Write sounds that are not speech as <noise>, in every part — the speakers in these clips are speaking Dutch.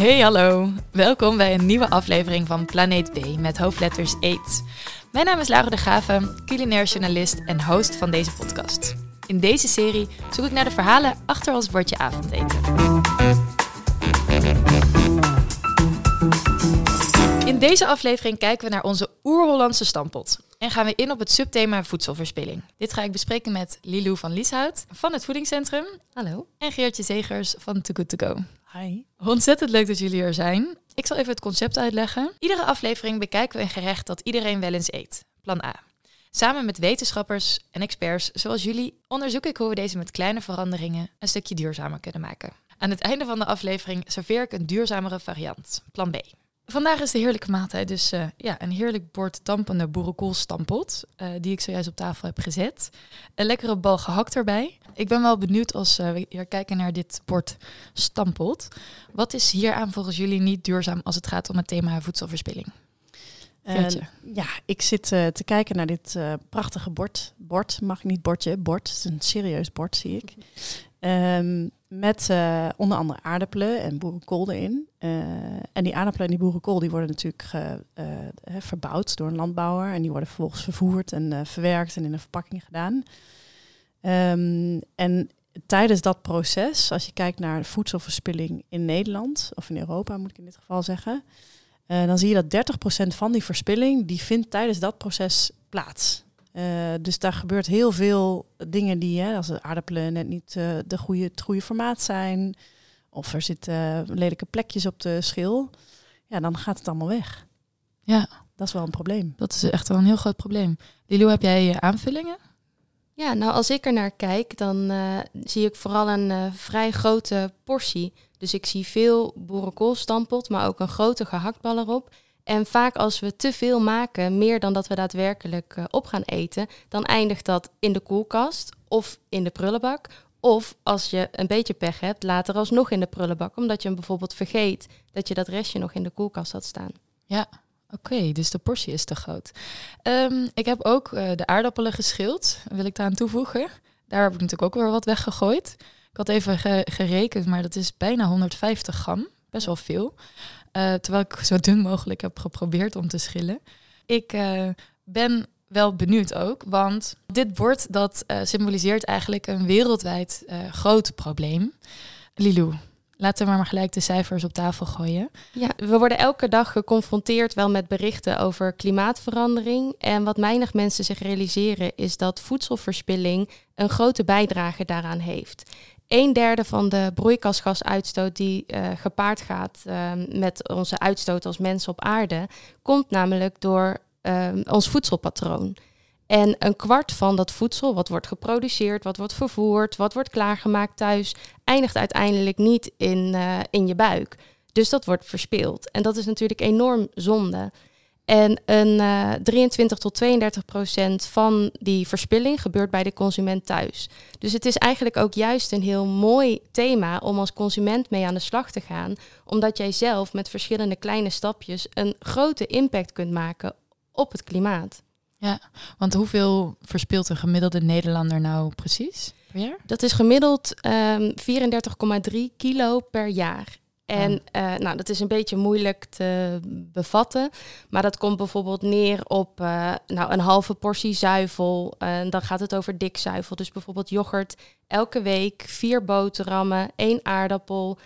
Hey hallo, welkom bij een nieuwe aflevering van Planeet B met hoofdletters Eat. Mijn naam is Laura de Graven, culinair journalist en host van deze podcast. In deze serie zoek ik naar de verhalen achter ons bordje avondeten. In deze aflevering kijken we naar onze oer-Hollandse stampot en gaan we in op het subthema voedselverspilling. Dit ga ik bespreken met Lilou van Lieshout van het Voedingscentrum. Hallo. En Geertje Zegers van Too Good To Go. Hi. Ontzettend leuk dat jullie er zijn. Ik zal even het concept uitleggen. Iedere aflevering bekijken we een gerecht dat iedereen wel eens eet. Plan A. Samen met wetenschappers en experts zoals jullie onderzoek ik hoe we deze met kleine veranderingen een stukje duurzamer kunnen maken. Aan het einde van de aflevering serveer ik een duurzamere variant. Plan B. Vandaag is de heerlijke maaltijd, dus uh, ja, een heerlijk bord dampende boerenkoolstampot, uh, die ik zojuist op tafel heb gezet. Een lekkere bal gehakt erbij. Ik ben wel benieuwd als uh, we hier kijken naar dit bord stampot. Wat is hieraan volgens jullie niet duurzaam als het gaat om het thema voedselverspilling? ja, ik zit te kijken naar dit prachtige bord. Bord, mag ik niet bordje, bord. Het is een serieus bord, zie ik. Um, met onder andere aardappelen en boerenkool erin. Uh, en die aardappelen en die boerenkool die worden natuurlijk ge, uh, verbouwd door een landbouwer. En die worden vervolgens vervoerd en verwerkt en in een verpakking gedaan. Um, en tijdens dat proces, als je kijkt naar voedselverspilling in Nederland, of in Europa moet ik in dit geval zeggen, dan zie je dat 30% van die verspilling, die vindt tijdens dat proces plaats. Uh, dus daar gebeurt heel veel dingen die, hè, als de aardappelen net niet uh, de goede, het goede formaat zijn, of er zitten uh, lelijke plekjes op de schil, ja, dan gaat het allemaal weg. Ja. Dat is wel een probleem. Dat is echt wel een heel groot probleem. Lilo, heb jij aanvullingen? Ja, nou als ik er naar kijk, dan zie ik vooral een vrij grote portie. Dus ik zie veel boerenkoolstampot, maar ook een grote gehaktbal erop. En vaak als we te veel maken, meer dan dat we daadwerkelijk uh, op gaan eten, dan eindigt dat in de koelkast of in de prullenbak. Of als je een beetje pech hebt, later alsnog in de prullenbak, omdat je hem bijvoorbeeld vergeet dat je dat restje nog in de koelkast had staan. Ja, Oké, dus de portie is te groot. Um, ik heb ook uh, de aardappelen geschild, wil ik daaraan toevoegen. Daar heb ik natuurlijk ook weer wat weggegooid. Ik had even ge gerekend, maar dat is bijna 150 gram. Best wel veel. Uh, terwijl ik zo dun mogelijk heb geprobeerd om te schillen. Ik uh, ben wel benieuwd ook, want dit bord dat uh, symboliseert eigenlijk een wereldwijd groot probleem. Lilou, Laten we maar gelijk de cijfers op tafel gooien. Ja, we worden elke dag geconfronteerd wel met berichten over klimaatverandering. En wat weinig mensen zich realiseren is dat voedselverspilling een grote bijdrage daaraan heeft. Een derde van de broeikasgasuitstoot die uh, gepaard gaat met onze uitstoot als mensen op aarde, komt namelijk door ons voedselpatroon. En een kwart van dat voedsel, wat wordt geproduceerd, wat wordt vervoerd, wat wordt klaargemaakt thuis, eindigt uiteindelijk niet in, in je buik. Dus dat wordt verspeeld. En dat is natuurlijk enorm zonde. En een uh, 23 tot 32 procent van die verspilling gebeurt bij de consument thuis. Dus het is eigenlijk ook juist een heel mooi thema om als consument mee aan de slag te gaan. Omdat jij zelf met verschillende kleine stapjes een grote impact kunt maken op het klimaat. Ja, want hoeveel verspilt een gemiddelde Nederlander nou precies per jaar? Dat is gemiddeld um, 34,3 kilo per jaar. En uh, nou, dat is een beetje moeilijk te bevatten. Maar dat komt bijvoorbeeld neer op uh, nou, een halve portie zuivel. En uh, dan gaat het over dik zuivel. Dus bijvoorbeeld yoghurt elke week, vier boterhammen, één aardappel,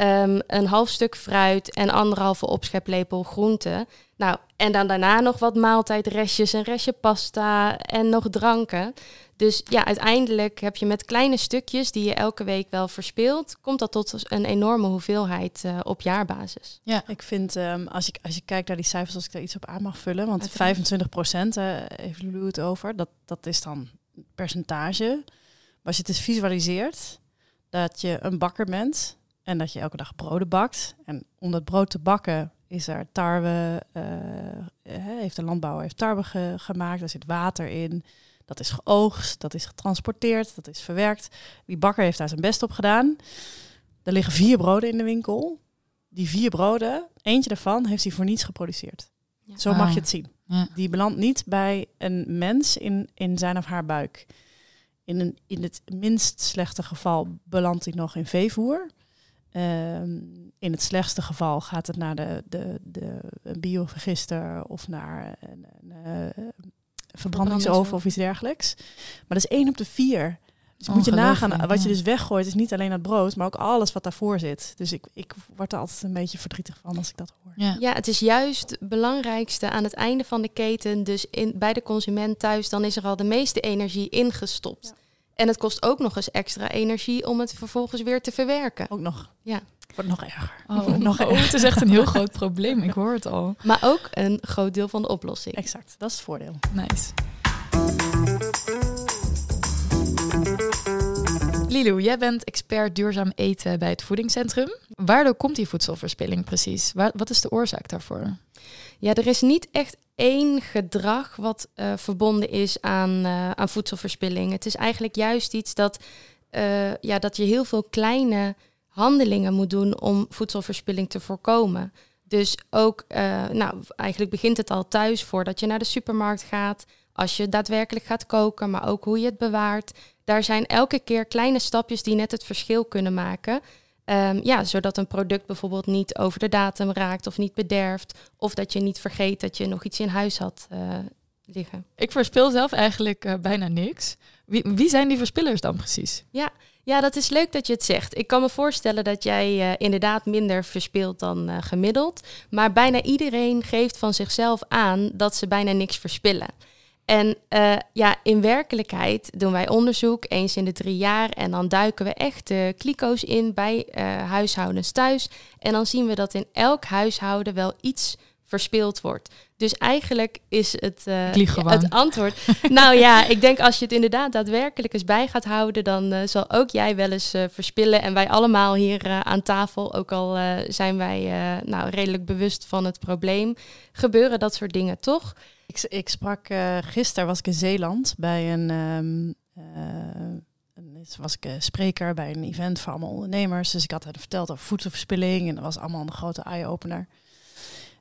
um, een half stuk fruit en anderhalve opscheplepel groente. Nou, en dan daarna nog wat maaltijdrestjes, een restje pasta en nog dranken. Dus ja, uiteindelijk heb je met kleine stukjes die je elke week wel verspeelt, komt dat tot een enorme hoeveelheid uh, op jaarbasis. Ja, ik vind um, als, ik, als je kijkt naar die cijfers, als ik daar iets op aan mag vullen, want Uiteraard. 25 procent, uh, heeft Lulu het over, dat, dat is dan percentage. Maar als je het dus visualiseert, dat je een bakker bent en dat je elke dag broden bakt. En om dat brood te bakken is er tarwe, uh, heeft de landbouwer heeft tarwe ge gemaakt, daar zit water in. Dat is geoogst, dat is getransporteerd, dat is verwerkt. Die bakker heeft daar zijn best op gedaan. Er liggen vier broden in de winkel. Die vier broden, eentje daarvan heeft hij voor niets geproduceerd. Ja. Zo mag je het zien. Ja. Die belandt niet bij een mens in, in zijn of haar buik. In, een, in het minst slechte geval belandt hij nog in veevoer. Ehm, in het slechtste geval gaat het naar de, de, de biovergister of naar een, een, verbrandingsoven of iets dergelijks. Maar dat is één op de vier. Dus moet je nagaan, wat je dus weggooit is niet alleen het brood, maar ook alles wat daarvoor zit. Dus ik, ik word er altijd een beetje verdrietig van als ik dat hoor. Ja, ja het is juist het belangrijkste aan het einde van de keten, dus in, bij de consument thuis, dan is er al de meeste energie ingestopt. En het kost ook nog eens extra energie om het vervolgens weer te verwerken. Ook nog. Ja. Wordt nog erger. Oh, nog erger. Oh, het is echt een heel groot <laughs> probleem. Ik hoor het al. Maar ook een groot deel van de oplossing. Exact. Dat is het voordeel. Nice. Lilou, jij bent expert duurzaam eten bij het voedingscentrum. Waardoor komt die voedselverspilling precies? Wat is de oorzaak daarvoor? Ja, er is niet echt één gedrag wat uh, verbonden is aan, uh, aan voedselverspilling. Het is eigenlijk juist iets dat, uh, ja, dat je heel veel kleine handelingen moet doen om voedselverspilling te voorkomen. Dus ook, nou, eigenlijk begint het al thuis voordat je naar de supermarkt gaat als je daadwerkelijk gaat koken, maar ook hoe je het bewaart. Daar zijn elke keer kleine stapjes die net het verschil kunnen maken. Um, ja, zodat een product bijvoorbeeld niet over de datum raakt of niet bederft. Of dat je niet vergeet dat je nog iets in huis had uh, liggen. Ik verspil zelf eigenlijk uh, bijna niks. Wie, wie, zijn die verspillers dan precies? Ja, ja, dat is leuk dat je het zegt. Ik kan me voorstellen dat jij uh, inderdaad minder verspilt dan gemiddeld. Maar bijna iedereen geeft van zichzelf aan dat ze bijna niks verspillen. En uh, ja, in werkelijkheid doen wij onderzoek eens in de drie jaar en dan duiken we echt de kliko's in bij uh, huishoudens thuis. En dan zien we dat in elk huishouden wel iets verspild wordt. Dus eigenlijk is het, uh, het antwoord. <laughs> nou ja, ik denk als je het inderdaad daadwerkelijk eens bij gaat houden, dan zal ook jij wel eens verspillen. En wij allemaal hier aan tafel, ook al zijn wij nou, redelijk bewust van het probleem, gebeuren dat soort dingen toch? Ik, ik sprak uh, gisteren was ik in Zeeland bij een, um, uh, was ik spreker bij een event voor allemaal ondernemers. Dus ik had hen verteld over voedselverspilling en dat was allemaal een grote eye-opener.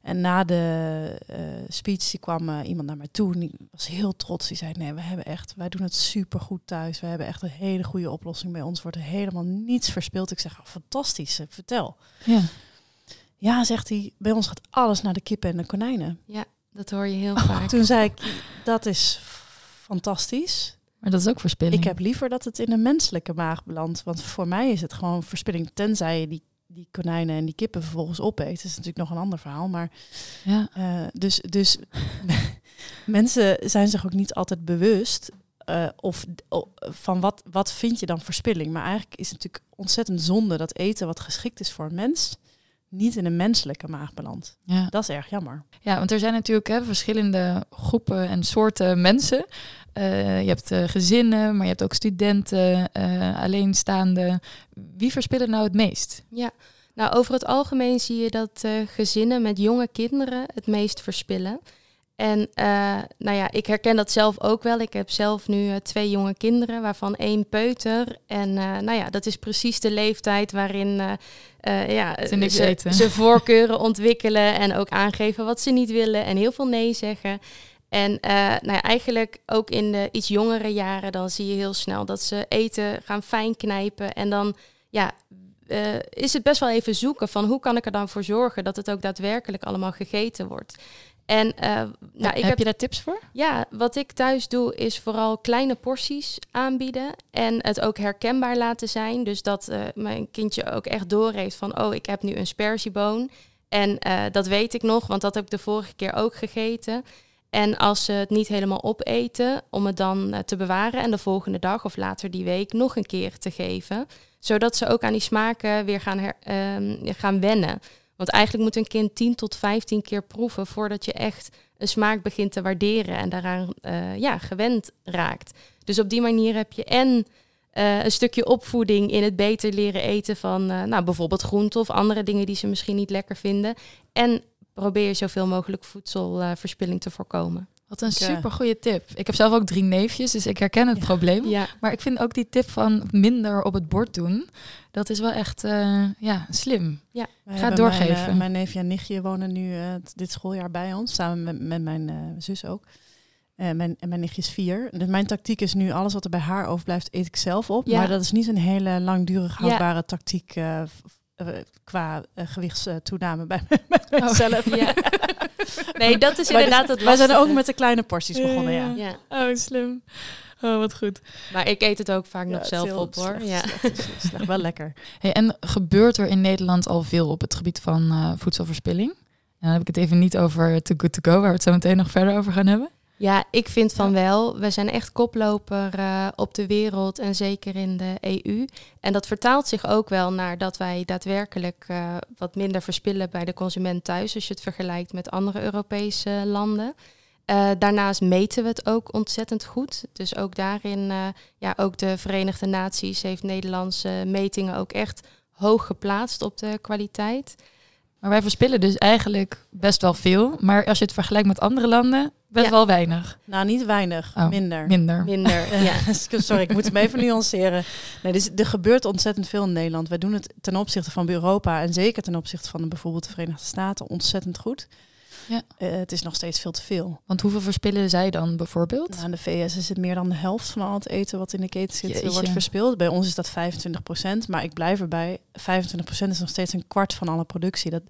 En na de uh, speech kwam iemand naar mij toe en die was heel trots. Die zei, nee, we hebben echt, wij doen het supergoed thuis. We hebben echt een hele goede oplossing bij ons. Wordt er helemaal niets verspild. Ik zeg, oh, fantastisch, vertel. Ja. ja, zegt hij, bij ons gaat alles naar de kippen en de konijnen. Ja. Dat hoor je heel vaak. Toen zei ik, dat is fantastisch. Maar dat is ook verspilling. Ik heb liever dat het in een menselijke maag belandt. Want voor mij is het gewoon verspilling. Tenzij je die, die konijnen en die kippen vervolgens opeet. Dat is natuurlijk nog een ander verhaal. Maar ja. Uh, dus, dus <laughs> mensen zijn zich ook niet altijd bewust. Uh, of van wat, wat vind je dan verspilling? Maar eigenlijk is het natuurlijk ontzettend zonde dat eten wat geschikt is voor een mens niet in een menselijke maag belandt. Ja. Dat is erg jammer. Ja, want er zijn natuurlijk hè, verschillende groepen en soorten mensen. Uh, je hebt uh, gezinnen, maar je hebt ook studenten, uh, alleenstaanden. Wie verspillen nou het meest? Ja, nou over het algemeen zie je dat gezinnen met jonge kinderen het meest verspillen. En uh, nou ja, ik herken dat zelf ook wel. Ik heb zelf nu uh, twee jonge kinderen, waarvan één peuter. En uh, nou ja, dat is precies de leeftijd waarin ja, ze, ze, ze, voorkeuren ontwikkelen en ook aangeven wat ze niet willen en heel veel nee zeggen. En nou ja, eigenlijk ook in de iets jongere jaren, dan zie je heel snel dat ze eten gaan fijn knijpen. En dan ja, is het best wel even zoeken van hoe kan ik er dan voor zorgen dat het ook daadwerkelijk allemaal gegeten wordt. En, uh, nou, ik heb, je daar tips voor? Ja, wat ik thuis doe is vooral kleine porties aanbieden en het ook herkenbaar laten zijn. Dus dat uh, mijn kindje ook echt doorheeft van, oh, ik heb nu een spersieboon. En uh, dat weet ik nog, want dat heb ik de vorige keer ook gegeten. En als ze het niet helemaal opeten, om het dan te bewaren en de volgende dag of later die week nog een keer te geven. Zodat ze ook aan die smaken weer gaan, her, ehm, gaan wennen. Want eigenlijk moet een kind 10 tot 15 keer proeven voordat je echt een smaak begint te waarderen en daaraan uh, ja, gewend raakt. Dus op die manier heb je en uh, een stukje opvoeding in het beter leren eten van uh, nou, bijvoorbeeld groenten of andere dingen die ze misschien niet lekker vinden. En probeer zoveel mogelijk voedselverspilling te voorkomen. Wat een super goede tip. Ik heb zelf ook drie neefjes, dus ik herken het probleem. Ja. Maar ik vind ook die tip van minder op het bord doen, dat is wel echt uh, ja, slim. Ja. Ga het doorgeven. Mijn, uh, mijn neefje en nichtje wonen nu uh, dit schooljaar bij ons, samen met, met mijn zus ook. mijn, en mijn nichtje is vier. Dus mijn tactiek is nu, alles wat er bij haar overblijft, eet ik zelf op. Ja. Maar dat is niet een hele langdurig houdbare ja. tactiek qua gewichtstoename bij, <laughs> mezelf. Oh, ja. <laughs> nee, dat is inderdaad het Wij zijn ook met de kleine porties begonnen, ja. ja. Oh, slim. Oh, wat goed. Maar ik eet het ook vaak nog zelf op, hoor. Slecht, ja. Slecht, slecht, wel lekker. <laughs> Hey, en gebeurt er in Nederland al veel op het gebied van uh, voedselverspilling? En dan heb ik het even niet over Too Good To Go, waar we het zo meteen nog verder over gaan hebben. Ja, ik vind van wel. We zijn echt koploper uh, op de wereld en zeker in de EU. En dat vertaalt zich ook wel naar dat wij daadwerkelijk uh, wat minder verspillen bij de consument thuis, als je het vergelijkt met andere Europese landen. Uh, daarnaast meten we het ook ontzettend goed. Dus ook daarin, ja, ook de Verenigde Naties heeft Nederlandse metingen ook echt hoog geplaatst op de kwaliteit. Maar wij verspillen dus eigenlijk best wel veel. Maar als je het vergelijkt met andere landen, best ja. wel weinig. Nou, niet weinig, oh, minder. Minder. Minder, <laughs> ja. Sorry, ik moet hem even nuanceren. Nee, dus er gebeurt ontzettend veel in Nederland. Wij doen het ten opzichte van Europa en zeker ten opzichte van bijvoorbeeld de Verenigde Staten ontzettend goed. Ja. Uh, het is nog steeds veel te veel. Want hoeveel verspillen zij dan bijvoorbeeld? Nou, in de VS is het meer dan de helft van al het eten wat in de keten zit, Jeetje. wordt verspild. Bij ons is dat 25% maar ik blijf erbij. 25% is nog steeds een kwart van alle productie. Dat,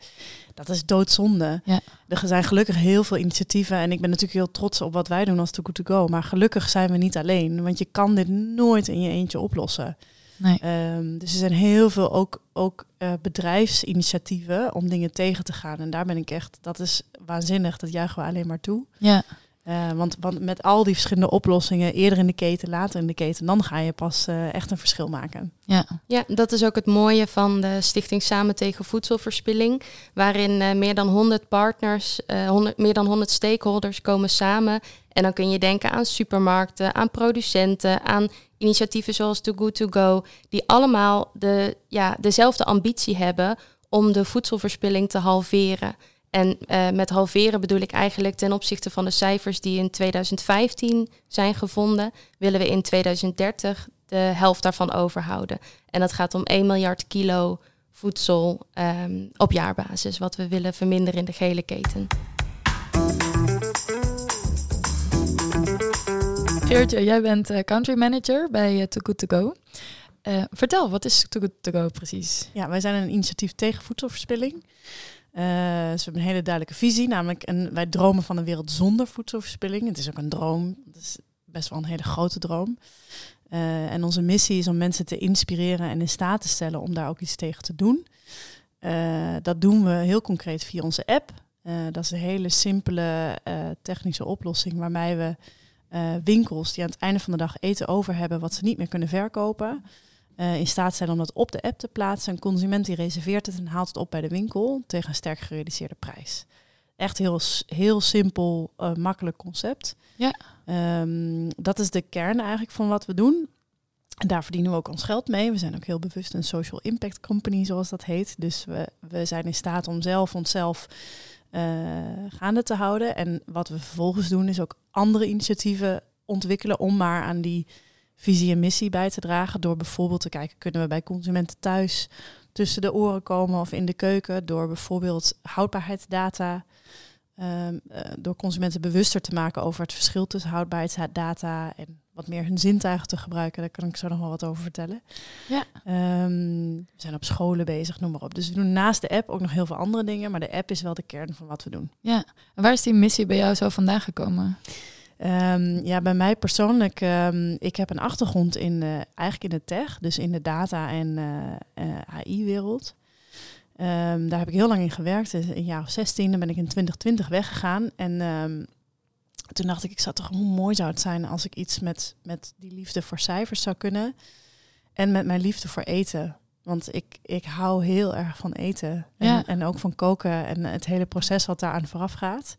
dat is doodzonde. Ja. Er zijn gelukkig heel veel initiatieven en ik ben natuurlijk heel trots op wat wij doen als Too Good To Go. Maar gelukkig zijn we niet alleen, want je kan dit nooit in je eentje oplossen. Nee. Um, dus er zijn heel veel ook, ook uh, bedrijfsinitiatieven om dingen tegen te gaan. En daar ben ik echt, dat is waanzinnig, dat juichen we alleen maar toe. Ja. Uh, want, want met al die verschillende oplossingen, eerder in de keten, later in de keten, dan ga je pas uh, echt een verschil maken. Ja. ja, dat is ook het mooie van de Stichting Samen tegen Voedselverspilling, waarin uh, meer dan 100 partners, 100, meer dan 100 stakeholders komen samen. En dan kun je denken aan supermarkten, aan producenten, aan initiatieven zoals Too Good To Go, die allemaal de, ja, dezelfde ambitie hebben om de voedselverspilling te halveren. En uh, met halveren bedoel ik eigenlijk ten opzichte van de cijfers die in 2015 zijn gevonden, willen we in 2030 de helft daarvan overhouden. En dat gaat om 1 miljard kilo voedsel um, op jaarbasis, wat we willen verminderen in de gele keten. Geertje, jij bent uh, country manager bij uh, Too Good To Go. Uh, vertel, wat is Too Good To Go precies? Ja, wij zijn een initiatief tegen voedselverspilling. Uh, dus we hebben een hele duidelijke visie, namelijk en wij dromen van een wereld zonder voedselverspilling. Het is ook een droom, het is best wel een hele grote droom. En onze missie is om mensen te inspireren en in staat te stellen om daar ook iets tegen te doen. Dat doen we heel concreet via onze app. dat is een hele simpele technische oplossing waarmee we uh, winkels die aan het einde van de dag eten over hebben wat ze niet meer kunnen verkopen. Uh, in staat zijn om dat op de app te plaatsen. Een consument die reserveert het en haalt het op bij de winkel tegen een sterk gereduceerde prijs. Echt heel, heel simpel, uh, makkelijk concept. Ja. Um, dat is de kern eigenlijk van wat we doen. En daar verdienen we ook ons geld mee. We zijn ook heel bewust een social impact company, zoals dat heet. Dus we, we zijn in staat om zelf onszelf gaande te houden. En wat we vervolgens doen is ook andere initiatieven ontwikkelen om maar aan die visie en missie bij te dragen. Door bijvoorbeeld te kijken, kunnen we bij consumenten thuis tussen de oren komen of in de keuken. Door bijvoorbeeld houdbaarheidsdata. Um, uh, door consumenten bewuster te maken over het verschil tussen houdbaarheidsdata en wat meer hun zintuigen te gebruiken. Daar kan ik zo nog wel wat over vertellen. Ja. Um, we zijn op scholen bezig, noem maar op. Dus we doen naast de app ook nog heel veel andere dingen, maar de app is wel de kern van wat we doen. Ja, en waar is die missie bij jou zo vandaan gekomen? Um, ja, bij mij persoonlijk, um, ik heb een achtergrond in uh, eigenlijk in de tech, dus in de data- en uh, uh, AI-wereld. Um, daar heb ik heel lang in gewerkt, dus een jaar of 16. Dan ben ik in 2020 weggegaan. En toen dacht ik, ik zou toch hoe mooi zou het zijn als ik iets met, met die liefde voor cijfers zou kunnen. En met mijn liefde voor eten. Want ik, ik hou heel erg van eten. En, ja. en ook van koken en het hele proces wat daaraan vooraf gaat.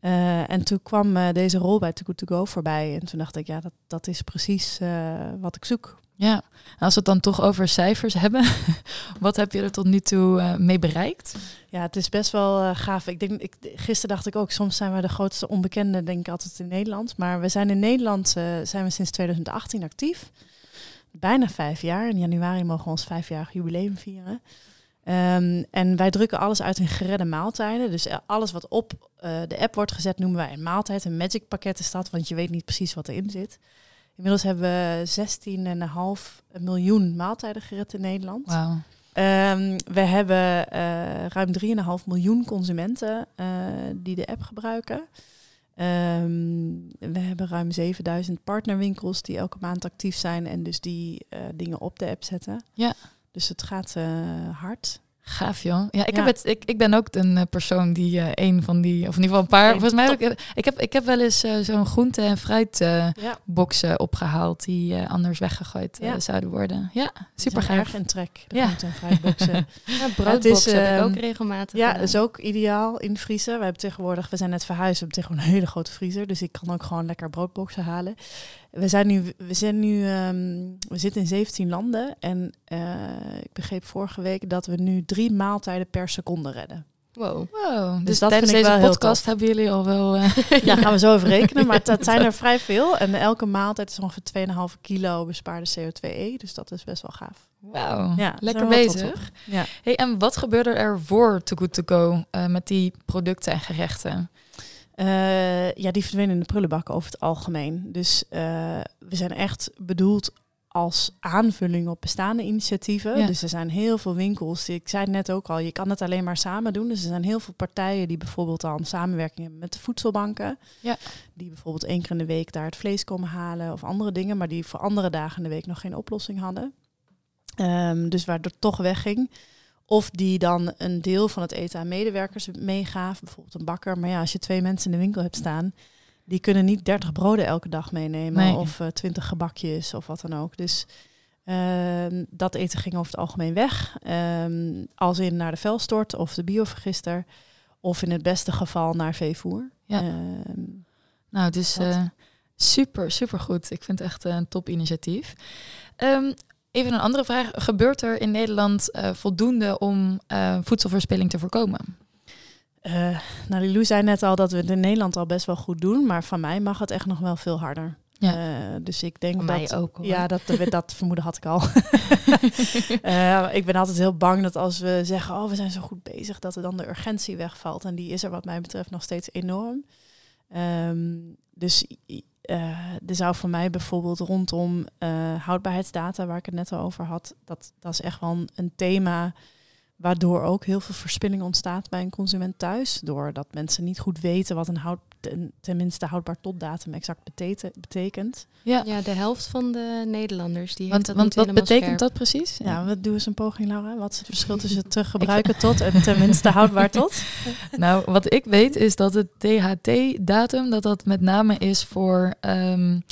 Uh, en toen kwam uh, deze rol bij Too Good To Go voorbij. En toen dacht ik, ja, dat, dat is precies uh, wat ik zoek. Ja, als we het dan toch over cijfers hebben, <laughs> wat heb je er tot nu toe mee bereikt? Ja, het is best wel gaaf. Ik denk, ik, gisteren dacht ik ook, soms zijn we de grootste onbekende, denk ik altijd in Nederland. Maar we zijn in Nederland zijn we sinds 2018 actief. Bijna vijf jaar. In januari mogen we ons vijfjarig jubileum vieren. Um, en wij drukken alles uit in geredde maaltijden. Dus alles wat op de app wordt gezet, noemen wij een maaltijd. Een magic pakket is dat, want je weet niet precies wat erin zit. Inmiddels hebben we 16,5 miljoen maaltijden gered in Nederland. Wow. Ehm, we hebben uh, ruim 3,5 miljoen consumenten uh, die de app gebruiken. Um, we hebben ruim 7000 partnerwinkels die elke maand actief zijn en dus die uh, dingen op de app zetten. Ja. Dus het gaat hard. Gaaf joh. Ja, ik, Heb het, ik, ik ben ook een uh, persoon die uh, een van die, of in ieder geval een paar. volgens mij heb ik, ik heb, ik heb wel eens uh, zo'n groente- en fruitboxen ja. opgehaald die anders weggegooid ja. zouden worden. Ja, super gaaf. erg in trek, de ja. groente- en fruitboxen. <laughs> ja, broodboxen heb ik ook regelmatig. Ja, dat is ook ideaal in vriezen. We hebben tegenwoordig, we zijn net verhuisd, we hebben tegenwoordig een hele grote vriezer. Dus ik kan ook gewoon lekker broodboxen halen. We zijn nu, we zijn nu, um, we zitten in 17 landen en ik begreep vorige week dat we nu drie maaltijden per seconde redden. Wow. wow. Dus, dus dat tijdens deze podcast hebben jullie al wel... Uh... <laughs> <laughs> ja, gaan we zo even rekenen. Maar dat <laughs> zijn er vrij veel. En elke maaltijd is ongeveer 2,5 kilo bespaarde CO2e. Dus dat is best wel gaaf. Wauw, ja, lekker bezig. Ja. Hey, en wat gebeurde er voor Too Good To Go uh, met die producten en gerechten? Uh, ja, die verdwenen in de prullenbak over het algemeen. Dus we zijn echt bedoeld als aanvulling op bestaande initiatieven. Dus er zijn heel veel winkels. Ik zei het net ook al, je kan het alleen maar samen doen. Dus er zijn heel veel partijen die bijvoorbeeld al een samenwerking hebben met de voedselbanken. Ja. Die bijvoorbeeld één keer in de week daar het vlees komen halen of andere dingen, maar die voor andere dagen in de week nog geen oplossing hadden. Um, dus waardoor het toch wegging. Of die dan een deel van het eten aan medewerkers meegaven, bijvoorbeeld een bakker. Maar ja, als je twee mensen in de winkel hebt staan, die kunnen niet 30 broden elke dag meenemen of uh, eh, 20 gebakjes of wat dan ook. Dus uh, dat eten ging over het algemeen weg. Um, als in naar de velstort of de biovergister. Of in het beste geval naar veevoer. Ja. Um, nou, dus super, super goed. Ik vind het echt een top initiatief. Um, even een andere vraag. Gebeurt er in Nederland uh, voldoende om voedselverspilling te voorkomen? Uh, nou, Lilou zei net al dat we het in Nederland al best wel goed doen, maar van mij mag het echt nog wel veel harder. Ja. Uh, dus ik denk van dat. Mij ook. Ja, dat, dat vermoeden had ik al. uh, <laughs> ik ben altijd heel bang dat als we zeggen, oh, we zijn zo goed bezig, dat er dan de urgentie wegvalt. En die is er wat mij betreft nog steeds enorm. Um, dus er zou voor mij bijvoorbeeld rondom houdbaarheidsdata, waar ik het net al over had, dat, dat is echt wel een thema Waardoor ook heel veel verspilling ontstaat bij een consument thuis. Doordat mensen niet goed weten wat een houd, tenminste houdbaar totdatum exact betekent. Ja. ja, de helft van de Nederlanders die want, dat want wat betekent dat precies? Ja, wat doen eens een poging, Laura? Wat is het verschil <laughs> tussen te gebruiken tot en tenminste houdbaar tot? <laughs> nou, wat ik weet is dat het THT-datum dat dat met name is voor um,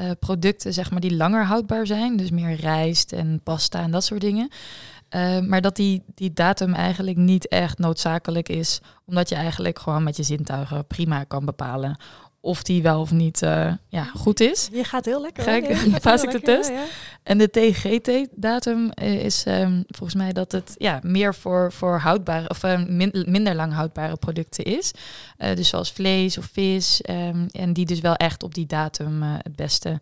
uh, producten zeg maar die langer houdbaar zijn, dus meer rijst en pasta en dat soort dingen. Uh, maar dat die, die datum eigenlijk niet echt noodzakelijk is, omdat je eigenlijk gewoon met je zintuigen prima kan bepalen of die wel of niet uh, ja, goed is. Je gaat heel lekker. Kijk, ja, paas ik de test. Ja, ja. En de TGT-datum is um, volgens mij dat het ja, meer voor, voor houdbare of uh, min, minder lang houdbare producten is. Uh, dus zoals vlees of vis. Um, en die dus wel echt op die datum het beste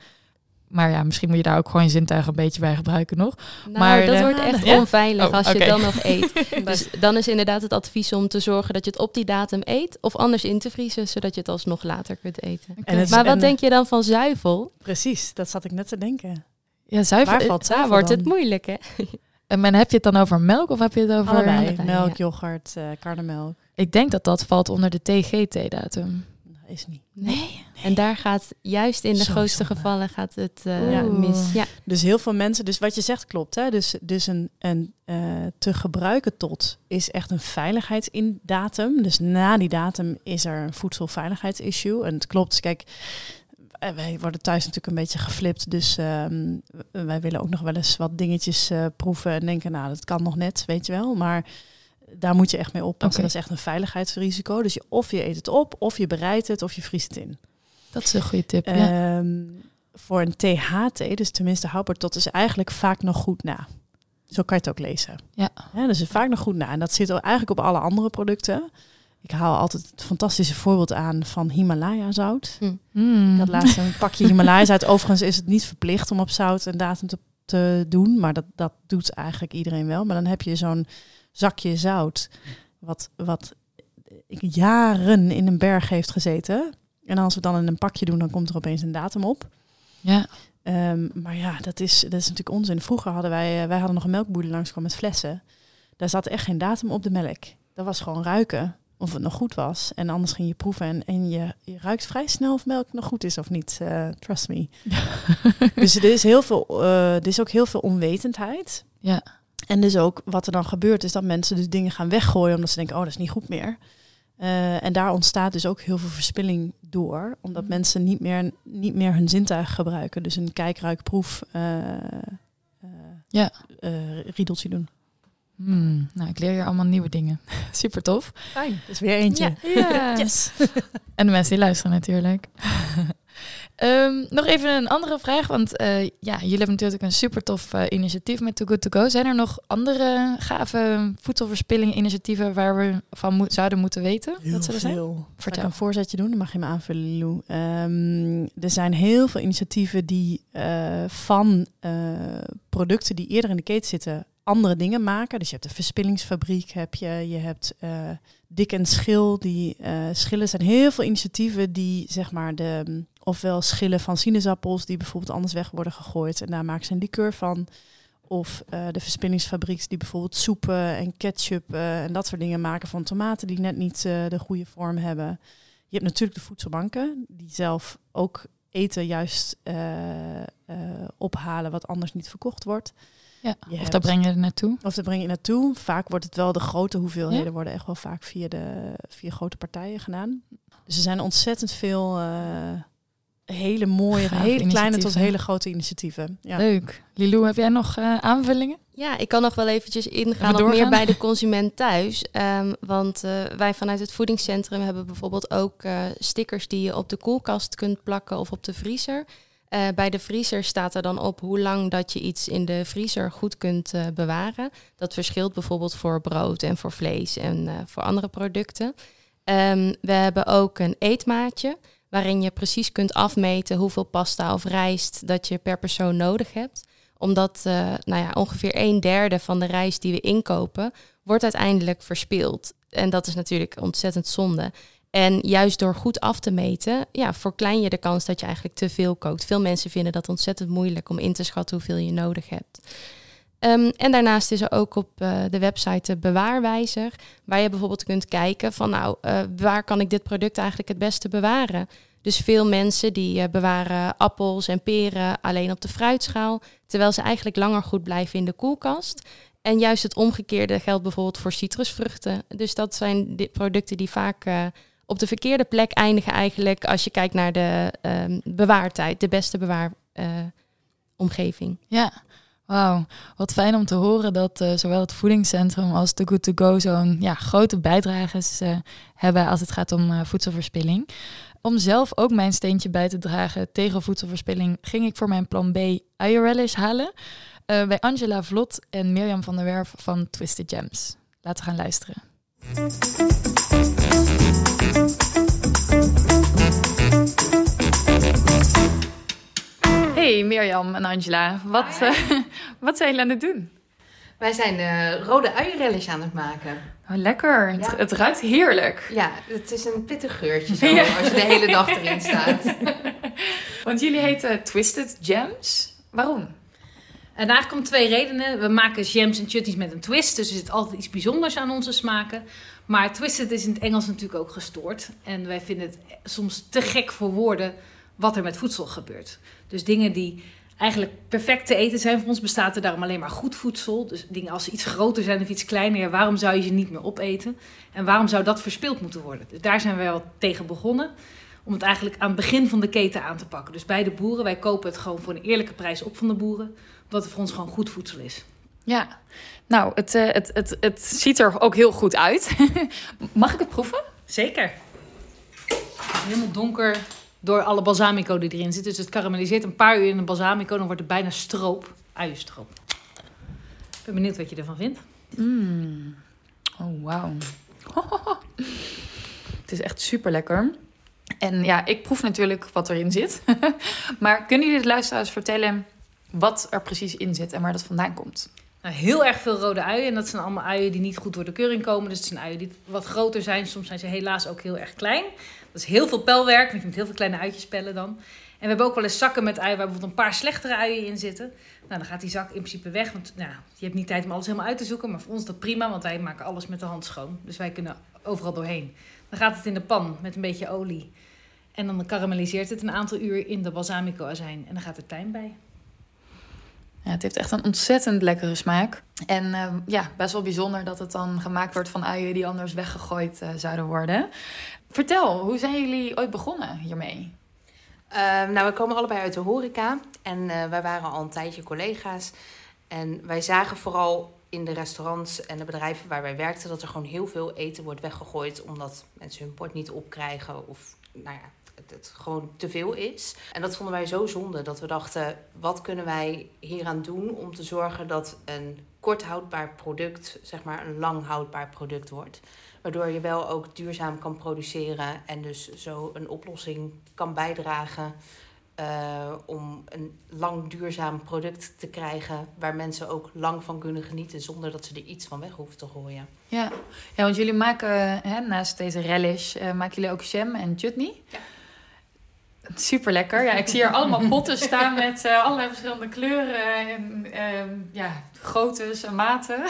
maar ja, misschien moet je daar ook gewoon je zintuigen een beetje bij gebruiken nog. Nou, maar dat wordt echt <laughs> onveilig oh, als je dan nog eet. <laughs> dus dan is inderdaad het advies om te zorgen dat je het op die datum eet. Of anders in te vriezen, zodat je het alsnog later kunt eten. Okay. maar wat denk je dan van zuivel? Precies, dat zat ik net te denken. Ja, zuivel, Waar valt zuivel wordt het moeilijk, hè? <laughs> En heb je het dan over melk of heb je het over... Allebei, melk, yoghurt, uh, karnemelk. Ik denk dat dat valt onder de TGT-datum is niet. Nee. En daar gaat juist in de grootste gevallen gaat het uh, mis. Ja. Dus heel veel mensen, dus wat je zegt klopt. Hè? Dus, dus een, een uh, te gebruiken tot is echt een veiligheidsindatum. Dus na die datum is er een voedselveiligheidsissue. En het klopt, kijk, eh, wij worden thuis natuurlijk een beetje geflipt. Dus um, wij willen ook nog wel eens wat dingetjes uh, proeven en denken, nou, dat kan nog net, weet je wel. Maar daar moet je echt mee oppassen. Okay. Dat is echt een veiligheidsrisico. Dus je, of je eet het op, of je bereidt het, of je vriest het in. Dat is een goede tip. Ja. Um, voor een THT, dus tenminste houdbaar tot, is eigenlijk vaak nog goed na. Zo kan je het ook lezen. Ja. ja dus vaak nog goed na. En dat zit eigenlijk op alle andere producten. Ik haal altijd het fantastische voorbeeld aan van Himalaya zout. Mm. Ik had laatst een pakje Himalaya zout. Overigens is het niet verplicht om op zout een datum te, te doen, maar dat, dat doet eigenlijk iedereen wel. Maar dan heb je zo'n zakje zout, wat, wat jaren in een berg heeft gezeten. En als we dan in een pakje doen, dan komt er opeens een datum op. Ja. Ehm, maar ja, dat is, dat is natuurlijk onzin. Vroeger hadden wij, wij hadden nog een melkboer langskwam met flessen. Daar zat echt geen datum op de melk. Dat was gewoon ruiken of het nog goed was. En anders ging je proeven en, en je, je ruikt vrij snel of melk nog goed is of niet. Uh, trust me. <laughs> dus er is, heel veel, uh, er is ook heel veel onwetendheid. Ja. En dus ook wat er dan gebeurt is dat mensen dus dingen gaan weggooien omdat ze denken, oh dat is niet goed meer. Uh, en daar ontstaat dus ook heel veel verspilling door, omdat mm. mensen niet meer, niet meer hun zintuig gebruiken. Dus een kijk, ruik, proef ja. riedeltje doen. Hmm, nou, ik leer hier allemaal nieuwe dingen. <laughs> Super tof. Fijn, is weer eentje. Ja. <laughs> yes. en de mensen die luisteren natuurlijk. <laughs> um, nog even een andere vraag, want uh, ja, jullie hebben natuurlijk een super tof uh, initiatief met Too Good To Go. Zijn er nog andere gave voedselverspilling initiatieven waar we van mo zouden moeten weten? Heel dat ze er zijn? Vertel. een voorzetje doen, dan mag je me aanvullen, Lou. Um, er zijn heel veel initiatieven die uh, van producten die eerder in de keten zitten andere dingen maken. Dus je hebt de verspillingsfabriek, heb je, je hebt Dik en Schil. Die schillen zijn heel veel initiatieven die zeg maar de ofwel schillen van sinaasappels die bijvoorbeeld anders weg worden gegooid en daar maken ze een liqueur van. Of uh, de verspillingsfabriek die bijvoorbeeld soepen en ketchup en dat soort dingen maken van tomaten die net niet de goede vorm hebben. Je hebt natuurlijk de voedselbanken die zelf ook eten juist ophalen wat anders niet verkocht wordt. Ja, of daar breng je er naartoe. Of daar breng je naartoe. Vaak wordt het wel de grote hoeveelheden worden echt wel vaak via de via grote partijen gedaan. Dus er zijn ontzettend veel hele mooie, hele kleine tot hele grote initiatieven. Ja. Leuk. Lilou, heb jij nog uh, aanvullingen? Ja, ik kan nog wel eventjes ingaan op meer bij de <laughs> consument thuis. Um, want uh, wij vanuit het voedingscentrum hebben bijvoorbeeld ook stickers die je op de koelkast kunt plakken of op de vriezer. Uh, bij de vriezer staat er dan op hoe lang dat je iets in de vriezer goed kunt uh, bewaren. Dat verschilt bijvoorbeeld voor brood en voor vlees en uh, voor andere producten. Um, we hebben ook een eetmaatje waarin je precies kunt afmeten hoeveel pasta of rijst dat je per persoon nodig hebt. Omdat nou ja, ongeveer een derde van de rijst die we inkopen, wordt uiteindelijk verspild. En dat is natuurlijk ontzettend zonde. En juist door goed af te meten, ja, verklein je de kans dat je eigenlijk te veel kookt. Veel mensen vinden dat ontzettend moeilijk om in te schatten hoeveel je nodig hebt. Um, en daarnaast is er ook op uh, de website de bewaarwijzer, waar je bijvoorbeeld kunt kijken van nou, uh, waar kan ik dit product eigenlijk het beste bewaren? Dus veel mensen die uh, bewaren appels en peren alleen op de fruitschaal, terwijl ze eigenlijk langer goed blijven in de koelkast. En juist het omgekeerde geldt bijvoorbeeld voor citrusvruchten. Dus dat zijn producten die vaak op de verkeerde plek eindigen eigenlijk als je kijkt naar de um, bewaartijd, de beste bewaaromgeving. Ja, wauw. Wat fijn om te horen dat uh, zowel het voedingscentrum als de Good To Go zo'n ja, grote bijdrages uh, hebben als het gaat om uh, voedselverspilling. Om zelf ook mijn steentje bij te dragen tegen voedselverspilling ging ik voor mijn plan B uienrelish halen. bij Angela Vlot en Mirjam van der Werf van Twisted Gems. Laten we gaan luisteren. <laughs> Hey Mirjam en Angela, wat, uh, <laughs> wat zijn jullie aan het doen? Wij zijn uh, rode uienrellies aan het maken. Oh, lekker, ja. het, het, ruikt heerlijk. Ja, het is een pittig geurtje zo, <laughs> ja. als je de hele dag erin staat. Want jullie heten Twisted Gems. Waarom? En daar komt twee redenen. We maken jams en chutneys met een twist, dus er zit altijd iets bijzonders aan onze smaken. Maar twisted is in het Engels natuurlijk ook gestoord. En wij vinden het soms te gek voor woorden wat er met voedsel gebeurt. Dus dingen die eigenlijk perfect te eten zijn. Voor ons bestaat er daarom alleen maar goed voedsel. Dus dingen als ze iets groter zijn of iets kleiner, waarom zou je ze niet meer opeten? En waarom zou dat verspild moeten worden? Dus daar zijn wij wel tegen begonnen. Om het eigenlijk aan het begin van de keten aan te pakken. Dus bij de boeren, wij kopen het gewoon voor een eerlijke prijs op van de boeren. Omdat het voor ons gewoon goed voedsel is. Ja, nou, het, uh, het, het, het ziet er ook heel goed uit. <laughs> Mag ik het proeven? Zeker. Helemaal donker door alle balsamico die erin zit. Dus het karamelliseert een paar uur in een balsamico. Dan wordt het bijna stroop. Uienstroop. Ik ben benieuwd wat je ervan vindt. Mm. Oh, wauw. <laughs> Het is echt super lekker. En ja, ik proef natuurlijk wat erin zit. <laughs> maar kunnen jullie de luisteraars vertellen wat er precies in zit en waar dat vandaan komt? Nou, heel erg veel rode uien. En dat zijn allemaal uien die niet goed door de keuring komen. Dus het zijn uien die wat groter zijn. Soms zijn ze helaas ook heel erg klein. Dat is heel veel pelwerk. Je moet heel veel kleine uitjes pellen dan. we hebben ook wel eens zakken met uien waar bijvoorbeeld een paar slechtere uien in zitten. Nou, dan gaat die zak in principe weg. Want nou, je hebt niet tijd om alles helemaal uit te zoeken. Maar voor ons is dat prima, want wij maken alles met de hand schoon. Dus wij kunnen overal doorheen. Dan gaat het in de pan met een beetje olie. En dan karamelliseert het een aantal uur in de balsamico azijn. En dan gaat er tijm bij. Ja, het heeft echt een ontzettend lekkere smaak. En uh, ja, best wel bijzonder dat het dan gemaakt wordt van uien die anders weggegooid uh, zouden worden. Vertel, hoe zijn jullie ooit begonnen hiermee? Uh, nou, we komen allebei uit de horeca en uh, wij waren al een tijdje collega's. En wij zagen vooral in de restaurants en de bedrijven waar wij werkten dat er gewoon heel veel eten wordt weggegooid omdat mensen hun bord niet opkrijgen of nou ja, het, het, gewoon te veel is. En dat vonden wij zo zonde dat we dachten: wat kunnen wij hieraan doen om te zorgen dat een kort houdbaar product, zeg maar een lang houdbaar product wordt. Waardoor je wel ook duurzaam kan produceren en dus zo een oplossing kan bijdragen uh, om een lang duurzaam product te krijgen waar mensen ook lang van kunnen genieten zonder dat ze er iets van weg hoeven te gooien. Ja, ja want jullie maken hè, naast deze relish, uh, maken jullie ook jam en chutney. Ja. Super lekker. Ja, ik zie hier allemaal potten staan met uh, allerlei verschillende kleuren en uh, ja, groottes en maten.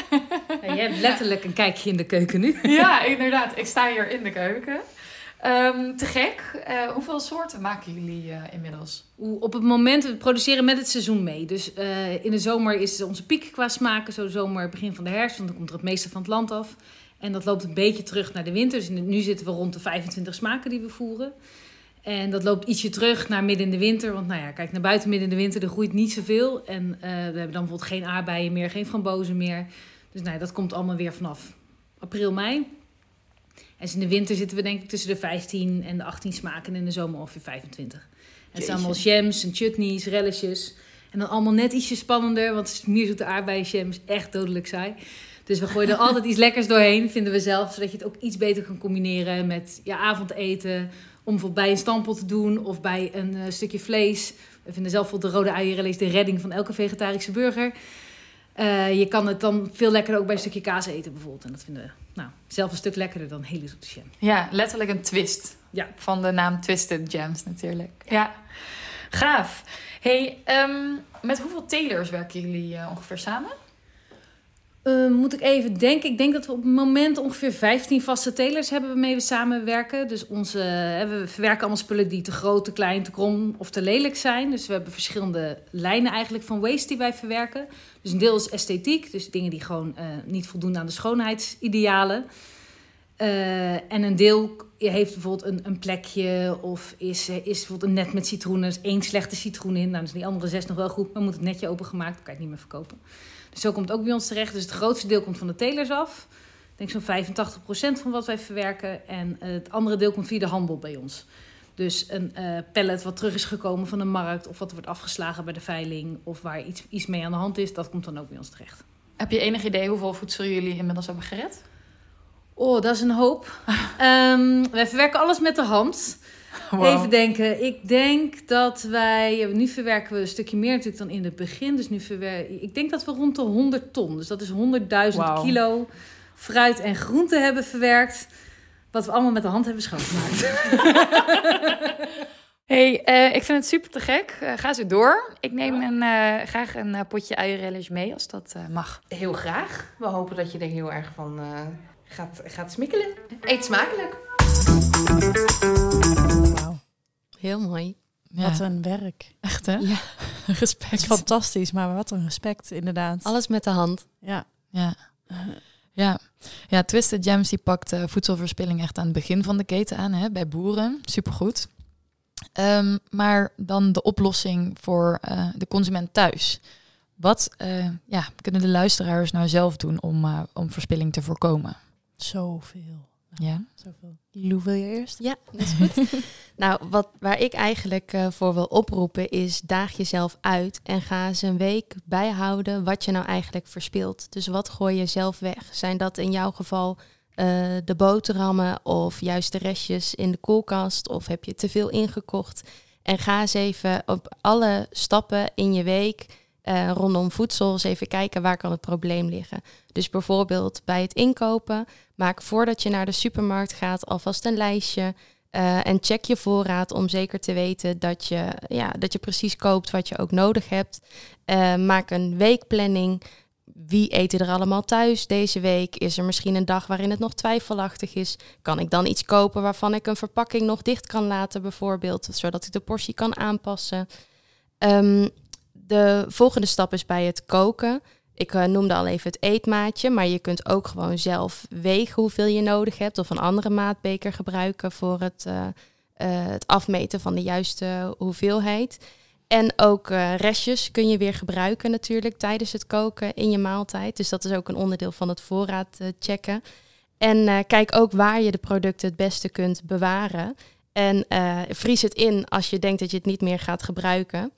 Ja, jij hebt letterlijk een kijkje in de keuken nu. <laughs> ja, inderdaad. Ik sta hier in de keuken. Um, te gek. Uh, hoeveel soorten maken jullie uh, inmiddels? Op het moment, we produceren met het seizoen mee. Dus uh, in de zomer is onze piek qua smaken. Zo zomer, begin van de herfst, want dan komt er het meeste van het land af. En dat loopt een beetje terug naar de winter. Dus nu zitten we rond de 25 smaken die we voeren. En dat loopt ietsje terug naar midden in de winter. Want nou ja, kijk naar buiten midden in de winter, er groeit niet zoveel. En we hebben dan bijvoorbeeld geen aardbeien meer, geen frambozen meer. Dus nou ja, dat komt allemaal weer vanaf april, mei. En in de winter zitten we denk ik tussen de 15 en de 18 smaken. En in de zomer ongeveer 25. En het zijn allemaal jams en chutneys, relletjes. En dan allemaal net ietsje spannender. Want mierzoete aardbeienjam is echt dodelijk saai. Dus we gooien er <laughs> altijd iets lekkers doorheen, vinden we zelf. Zodat je het ook iets beter kan combineren met je avondeten. Om bijvoorbeeld bij een stampot te doen of bij een uh, stukje vlees. We vinden zelf de rode uienrelees de redding van elke vegetarische burger. Uh, je kan het dan veel lekkerder ook bij een stukje kaas eten bijvoorbeeld. En dat vinden we nou, zelf een stuk lekkerder dan hele zoete jam. Ja, letterlijk een twist. Ja. Van de naam Twisted Jams natuurlijk. Ja, ja. gaaf. hey, um, met hoeveel telers werken jullie uh, ongeveer samen? Uh, moet ik even denken. Ik denk dat we op het moment ongeveer 15 vaste telers hebben waarmee we samenwerken. Dus onze, we verwerken allemaal spullen die te groot, te klein, te krom of te lelijk zijn. Dus we hebben verschillende lijnen eigenlijk van waste die wij verwerken. Dus een deel is esthetiek, dus dingen die gewoon uh, niet voldoen aan de schoonheidsidealen. en een deel heeft bijvoorbeeld een, een plekje of is, is bijvoorbeeld een net met citroenen. Er is één slechte citroen in. Nou, dan zijn die andere zes nog wel goed, maar moet het netje opengemaakt. Dan kan je het niet meer verkopen. Dus zo komt het ook bij ons terecht. Dus het grootste deel komt van de telers af. Ik denk zo'n 85% van wat wij verwerken. En het andere deel komt via de handel bij ons. Dus een uh, pallet wat terug is gekomen van de markt... of wat wordt afgeslagen bij de veiling... of waar iets, iets mee aan de hand is, dat komt dan ook bij ons terecht. Heb je enig idee hoeveel voedsel jullie inmiddels hebben gered? Oh, dat is een hoop. um, <laughs> wij verwerken alles met de hand... <laughs> Wow. Even denken. Ik denk dat wij. Nu verwerken we een stukje meer natuurlijk dan in het begin. Dus nu verwerken. Ik denk dat we rond de 100 ton. Dus dat is 100.000 wow. kilo fruit en groente hebben verwerkt. Wat we allemaal met de hand hebben schoongemaakt. <laughs> hey, uh, ik vind het super te gek. Uh, ga zo door. Ik neem een, uh, graag een potje uienrelish mee als dat mag. Heel graag. We hopen dat je er heel erg van gaat, gaat smikkelen. Eet smakelijk. Heel mooi. Ja. Wat een werk. Echt hè? Ja. <laughs> respect. fantastisch, maar wat een respect inderdaad. Alles met de hand. Ja. Ja. Ja, ja Twisted Gems die pakt uh, voedselverspilling echt aan het begin van de keten aan, hè, bij boeren. Supergoed. Um, maar dan de oplossing voor uh, de consument thuis. Wat uh, ja, kunnen de luisteraars nou zelf doen om, om verspilling te voorkomen? Zoveel. Ja. Zoveel. Lou, wil je eerst? Ja, dat is goed. <laughs> nou, wat, waar ik eigenlijk uh, voor wil oproepen is daag jezelf uit en ga eens een week bijhouden wat je nou eigenlijk verspilt. Dus wat gooi je zelf weg? Zijn dat in jouw geval uh, de boterhammen of juist de restjes in de koelkast of heb je te veel ingekocht? En ga eens even op alle stappen in je week uh, rondom voedsel eens even kijken waar kan het probleem liggen. Dus bijvoorbeeld bij het inkopen, maak voordat je naar de supermarkt gaat alvast een lijstje. Uh, en check je voorraad om zeker te weten dat je, ja, dat je precies koopt wat je ook nodig hebt. Uh, maak een weekplanning. Wie eten er allemaal thuis deze week? Is er misschien een dag waarin het nog twijfelachtig is? Kan ik dan iets kopen waarvan ik een verpakking nog dicht kan laten, bijvoorbeeld, zodat ik de portie kan aanpassen? Um, de volgende stap is bij het koken. Ik uh, noemde al even het eetmaatje, maar je kunt ook gewoon zelf wegen hoeveel je nodig hebt of een andere maatbeker gebruiken voor het, uh, uh, het afmeten van de juiste hoeveelheid. En ook restjes kun je weer gebruiken natuurlijk tijdens het koken in je maaltijd. Dus dat is ook een onderdeel van het voorraad checken. En kijk ook waar je de producten het beste kunt bewaren. En vries het in als je denkt dat je het niet meer gaat gebruiken.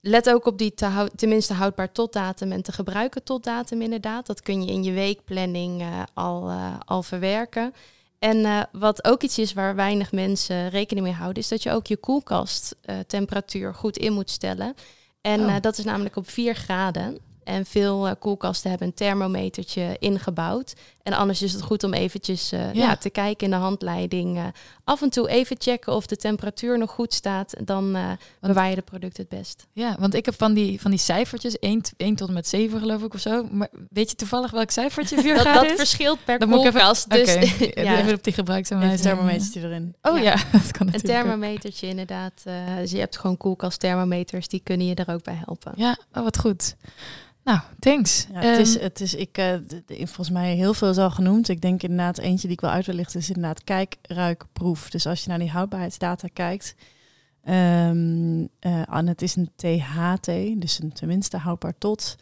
Let ook op die te hou tenminste houdbaar tot datum en te gebruiken tot datum inderdaad. Dat kun je in je weekplanning uh, al, uh, al verwerken. En uh, wat ook iets is waar weinig mensen rekening mee houden, is dat je ook je koelkasttemperatuur goed in moet stellen. En oh. dat is namelijk op 4 graden. En veel koelkasten hebben een thermometertje ingebouwd. En anders is het goed om eventjes uh, ja. ja. te kijken in de handleiding. Uh, af en toe even checken of de temperatuur nog goed staat. Dan bewaar je de product het best. Ja, want ik heb van die, van die cijfertjes, 1, 1 tot en met 7 geloof ik of zo. Maar weet je toevallig welk cijfertje <laughs> 4 dat, dat is? verschilt per dan koelkast. Moet even, dus, okay. <laughs> ja. Even op die gebruiksaanwijzing. Een thermometertje erin. Oh ja, ja <laughs> dat kan Een thermometertje inderdaad. dus je hebt gewoon koelkastthermometers, die kunnen je er ook bij helpen. Ja, oh, wat goed. Nou, thanks. Ja, het, is, het is, ik, uh, volgens mij heel veel is al genoemd. Ik denk inderdaad, eentje die ik wel uit wil lichten is inderdaad kijk, ruik, proef. Dus als je naar die houdbaarheidsdata kijkt, um, uh, en het is een THT, dus een tenminste houdbaar tot.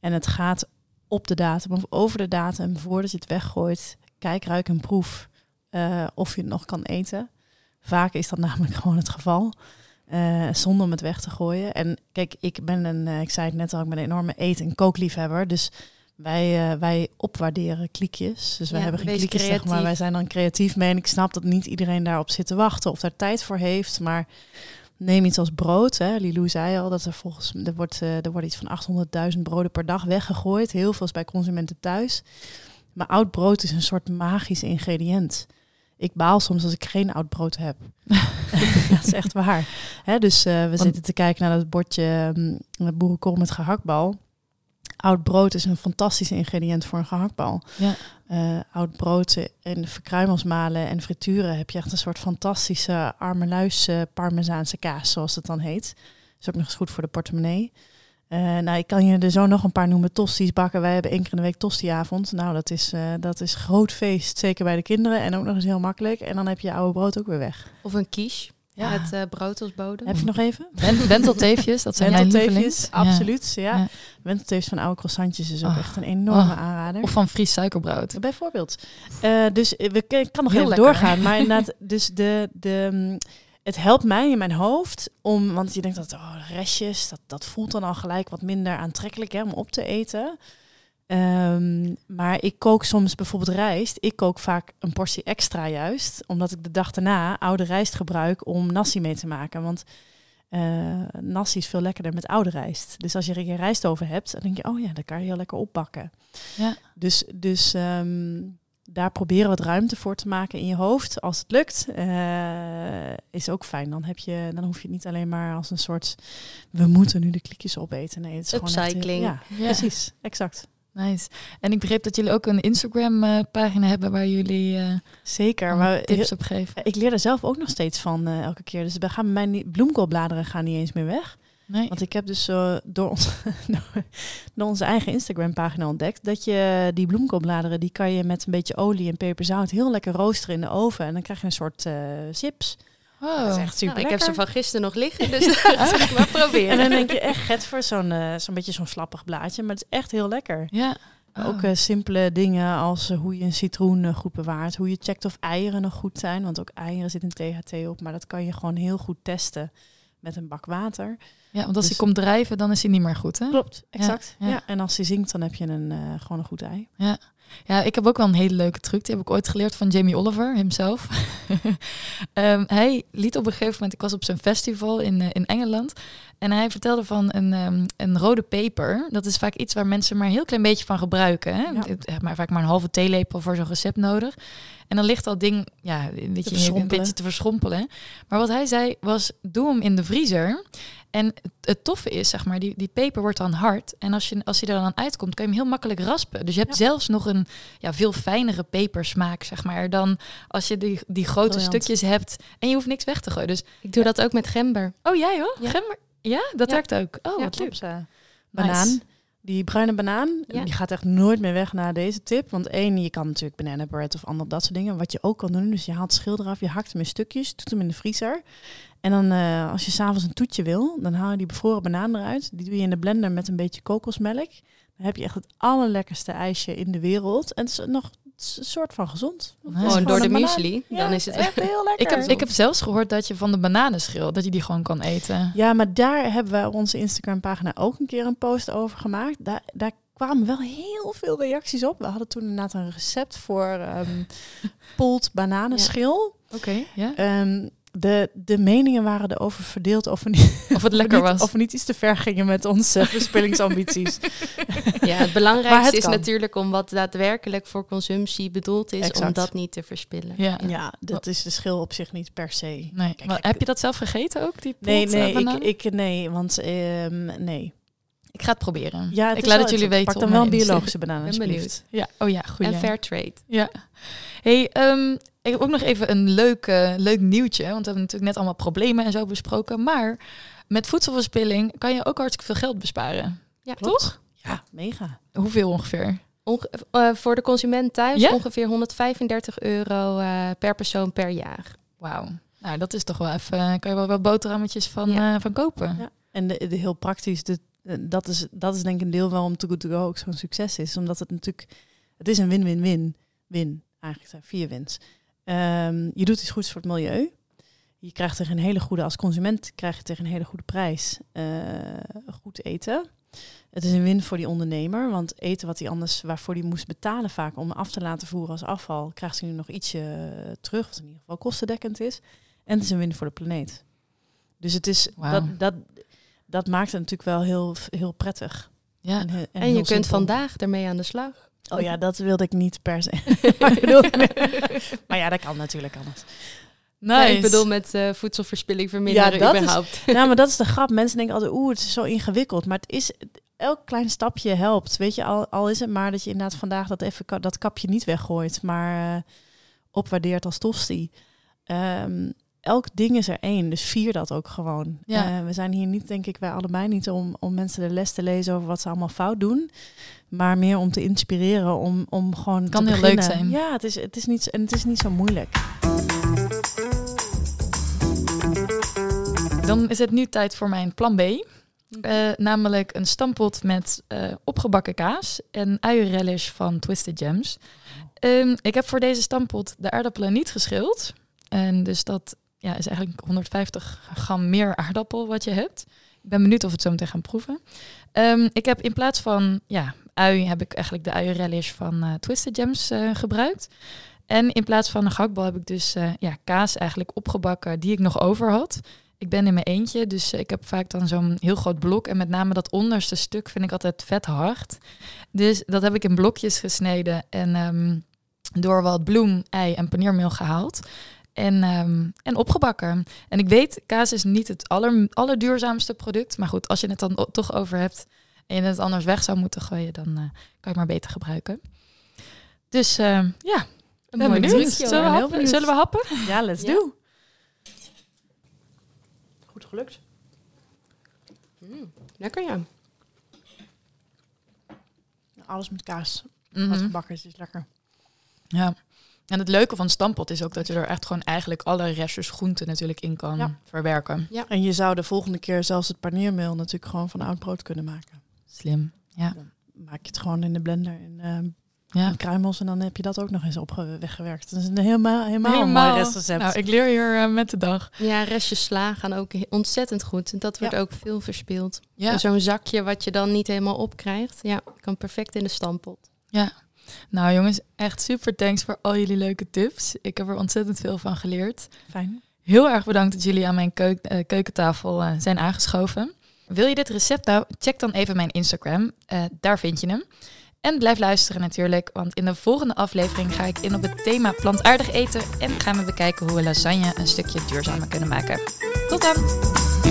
En het gaat op de datum of over de datum voordat je het weggooit. Kijk, ruik en proef uh, of je het nog kan eten. Vaak is dat namelijk <laughs> gewoon het geval. Uh, zonder om het weg te gooien. En kijk, ik ben een, uh, ik zei het net al, ik ben een enorme eet- en kookliefhebber. Dus wij, uh, wij opwaarderen kliekjes. Dus wij ja, hebben geen kliekjes, creatief. zeg maar. Wij zijn dan creatief mee. En ik snap dat niet iedereen daarop zit te wachten of daar tijd voor heeft. Maar neem iets als brood. Hè. Lilou zei al dat er volgens er wordt, er wordt iets van 800.000 broden per dag weggegooid. Heel veel is bij consumenten thuis. Maar oud brood is een soort magisch ingrediënt ik baal soms als ik geen oud brood heb. <laughs> <laughs> dat is echt waar. Hè, dus uh, we Want... zitten te kijken naar dat bordje um, boerenkool met gehaktbal. Oud brood is een fantastisch ingrediënt voor een gehaktbal. Ja. Uh, oud brood en verkruimelsmalen en frituren heb je echt een soort fantastische armeluis parmezaanse kaas, zoals het dan heet. Is ook nog eens goed voor de portemonnee. Uh, nou, ik kan je er zo nog een paar noemen. Tosties bakken. Wij hebben één keer in de week tostiavond. Nou, dat is, uh, dat is groot feest. Zeker bij de kinderen. En ook nog eens heel makkelijk. En dan heb je je oude brood ook weer weg. Of een quiche. Ja. Met uh, brood als bodem. Heb je nog even? Wentelteefjes, dat zijn Wentelteefjes, absoluut. Ja. ja. Wentelteefjes van oude croissantjes is ook oh. echt een enorme oh. aanrader. Of van Fries suikerbrood. Bijvoorbeeld. Uh, dus we ik kan nog heel even doorgaan. Maar inderdaad, dus de... de het helpt mij in mijn hoofd om, want je denkt dat oh, restjes, dat, dat voelt dan al gelijk wat minder aantrekkelijk hè, om op te eten. Um, maar ik kook soms bijvoorbeeld rijst. Ik kook vaak een portie extra juist, omdat ik de dag daarna oude rijst gebruik om nasi mee te maken. Want uh, nasi is veel lekkerder met oude rijst. Dus als je er een rijst over hebt, dan denk je, oh ja, dan kan je heel lekker opbakken. Ja. Dus, dus um, daar proberen wat ruimte voor te maken in je hoofd. Als het lukt, uh, is ook fijn. Dan, heb je, dan hoef je het niet alleen maar als een soort... we moeten nu de klikjes opeten. Nee, het is Upcycling. gewoon ja, ja, precies. Exact. Nice. En ik begreep dat jullie ook een Instagram-pagina uh, hebben waar jullie uh, zeker maar tips op geven. Ik leer er zelf ook nog steeds van uh, elke keer. Dus we gaan mijn bloemkoolbladeren gaan niet eens meer weg. Nee. Want ik heb dus uh, door, ons, <laughs> door onze eigen Instagram-pagina ontdekt dat je die bloemkoolbladeren, die kan je met een beetje olie en peperzout heel lekker roosteren in de oven. En dan krijg je een soort uh, chips. Oh. Dat is echt super. Nou, ik heb ze van gisteren nog liggen, dus <laughs> dat ga ik maar proberen. En dan denk je echt, get voor zo'n uh, zo'n beetje zo'n slappig blaadje, maar het is echt heel lekker. Ja. Oh. Ook uh, simpele dingen als uh, hoe je een citroen goed bewaart, hoe je checkt of eieren nog goed zijn, want ook eieren zit een THT op, maar dat kan je gewoon heel goed testen met een bak water. Ja, want als dus, hij komt drijven, dan is hij niet meer goed, hè? Klopt, exact. Ja, ja. ja. en als hij zinkt, dan heb je een, uh, gewoon een goed ei. Ja. Ja, ik heb ook wel een hele leuke truc. Die heb ik ooit geleerd van Jamie Oliver, hemzelf. <laughs> Ehm, hij liet op een gegeven moment, ik was op zijn festival in, eh, in Engeland. En hij vertelde van een, ehm, een rode peper. Dat is vaak iets waar mensen maar een heel klein beetje van gebruiken. Hè? Ja. Maar vaak maar een halve theelepel voor zo'n recept nodig. En dan ligt dat ding ja, een beetje, een beetje te verschrompelen. Maar wat hij zei was, doe hem in de vriezer. En het, toffe is, zeg maar, die, die peper wordt dan hard. En als je, als hij er dan uitkomt, kan je hem heel makkelijk raspen. Dus je hebt Ja. zelfs nog een ja, veel fijnere pepersmaak, zeg maar, dan als je die, die grote stukjes hebt. En je hoeft niks weg te gooien. Dus, Ik doe dat ook met gember. oh jij hoor, Ja. gember. Ja, dat Ja. werkt ook. Oh, wat. Klopt, eh, Banaan. Die bruine banaan, die gaat echt nooit meer weg na deze tip. Want één, je kan natuurlijk banana bread of ander dat soort dingen. Wat je ook kan doen, dus je haalt schil eraf, je hakt hem in stukjes, doet hem in de vriezer. En dan als als je s'avonds een toetje wil, dan haal je die bevroren banaan eruit. Die doe je in de blender met een beetje kokosmelk. Dan heb je echt het allerlekkerste ijsje in de wereld. En het is nog is een soort van gezond. Gewoon door de muesli. Ja, dan is het echt heel <laughs> lekker. Ik heb, ik heb zelfs gehoord dat je van de bananenschil, dat je die gewoon kan eten. Ja, maar daar hebben we op onze Instagram pagina ook een keer een post over gemaakt. Daar, daar kwamen wel heel veel reacties op. We hadden toen inderdaad een recept voor ehm <laughs> pold bananenschil. Oké, ja. Ehm, de, de meningen waren erover verdeeld of we niet, Of het lekker <laughs> of we niet- was. Of we niet iets te ver gingen met onze <laughs> verspillingsambities. Ja, het belangrijkste het is kan. natuurlijk om wat daadwerkelijk voor consumptie bedoeld is, om dat niet te verspillen. Ja. ja, dat is de schil op zich niet per se. Nee. Kijk, Maar heb je dat zelf gegeten ook, die Nee, pot, eh, nee, ik, ik, nee, want ehm, nee. Ik ga het proberen. Ja, ik laat het jullie weten. Pak dan wel een biologische banaan, <laughs> alsjeblieft. Ja, oh ja, goed. En fair trade. Ja. Hey, ehm, ik heb ook nog even een leuk, eh, leuk nieuwtje. Want we hebben natuurlijk net allemaal problemen en zo besproken. Maar met voedselverspilling kan je ook hartstikke veel geld besparen. Ja, Toch? Ja, mega. Hoeveel ongeveer? Onge- eh, voor de consument thuis Ja? ongeveer 135 euro eh, per persoon per jaar. Wauw. Nou, dat is toch wel even... kan je wel wat boterhammetjes van, Ja. eh, van kopen. Ja. En de, de heel praktisch, de, dat, is, dat is denk ik een deel waarom Too Good To Go ook zo'n succes is. Omdat het natuurlijk, het is een win-win-win. Win, eigenlijk zijn vier wins. Ehm, je doet iets goeds voor het milieu. Je krijgt tegen een hele goede, als consument krijg je tegen een hele goede prijs eh, goed eten. Het is een win voor die ondernemer, want eten wat hij anders, waarvoor hij moest betalen vaak om af te laten voeren als afval, krijgt hij nu nog ietsje eh, terug, wat in ieder geval kostendekkend is. En het is een win voor de planeet. Dus het is, dat, dat, dat maakt het natuurlijk wel heel, heel prettig. Ja. he- En, heel je kunt vandaag ermee aan de slag. Oh ja, dat wilde ik niet per se. maar, <laughs> <laughs> ik bedoel- maar ja, dat kan natuurlijk het. Nee, ik bedoel met eh, voedselverspilling verminderen Ja, dat is- <laughs> nou, maar dat is de grap. Mensen denken altijd, oeh, het is zo ingewikkeld. Maar het is, elk klein stapje helpt. Weet je, al, al is het maar dat je inderdaad vandaag dat, even, ka- dat kapje niet weggooit, maar eh, opwaardeert als tosti. Ehm, elk ding is er één, dus vier dat ook gewoon. Ja. Eh, we zijn hier niet, denk ik, wij allebei niet om, om mensen de les te lezen over wat ze allemaal fout doen. Maar meer om te inspireren, om, om gewoon Kan te heel leuk beginnen. zijn. Ja, het is, het, is niet, en het is niet zo moeilijk. Dan is het nu tijd voor mijn plan B. Eh, namelijk een stampot met eh, opgebakken kaas en uienrelish van Twisted Gems. Ehm, ik heb voor deze stampot de aardappelen niet geschild. En dus dat ja, is eigenlijk 150 gram meer aardappel wat je hebt. Ik ben benieuwd of we het zo meteen gaan proeven. Ehm, ik heb in plaats van ja, ui, heb ik eigenlijk de uienrelish van eh, Twisted Gems eh, gebruikt. En in plaats van een gehaktbal heb ik dus eh, ja, kaas eigenlijk opgebakken die ik nog over had. Ik ben in mijn eentje, dus ik heb vaak dan zo'n heel groot blok. En met name dat onderste stuk vind ik altijd vet hard. Dus dat heb ik in blokjes gesneden en ehm, door wat bloem, ei en paneermeel gehaald. En, ehm, en opgebakken. En ik weet, kaas is niet het aller, allerduurzaamste product. Maar goed, als je het dan toch over hebt en je het anders weg zou moeten gooien, dan eh, kan je het maar beter gebruiken. Dus eh, ja, Een ben mooi benieuwd. Zullen we, happen? benieuwd. Zullen we happen? Ja, let's Ja. do. Goed gelukt. Lekker ja. Alles met kaas. Mhm. Wat gebakken is, is lekker. Ja. En het leuke van stampot is ook dat je er echt gewoon eigenlijk alle restjes groenten natuurlijk in kan Ja. verwerken. En je zou de volgende keer zelfs het paneermeel natuurlijk gewoon van oud brood kunnen maken. Slim. Ja. Dan maak je het gewoon in de blender in, ehm, ja. in kruimels en dan heb je dat ook nog eens op weggewerkt. Dat is een helemaal, helemaal, een mooi recept. Nou, ik leer hier eh, met de dag. Ja, restjes sla gaan ook ontzettend goed. En dat wordt Ja. ook veel verspild. Ja. En Zo'n zakje wat je dan niet helemaal opkrijgt, ja, kan perfect in de stampot. Nou jongens, echt super thanks voor al jullie leuke tips. Ik heb er ontzettend veel van geleerd. Fijn. Heel erg bedankt dat jullie aan mijn keuk uh, keukentafel uh, zijn aangeschoven. Wil je dit recept nou? Check dan even mijn Instagram. Uh, daar vind je hem. En blijf luisteren natuurlijk, want in de volgende aflevering ga ik in op het thema plantaardig eten en gaan we bekijken hoe we lasagne een stukje duurzamer kunnen maken. Tot dan!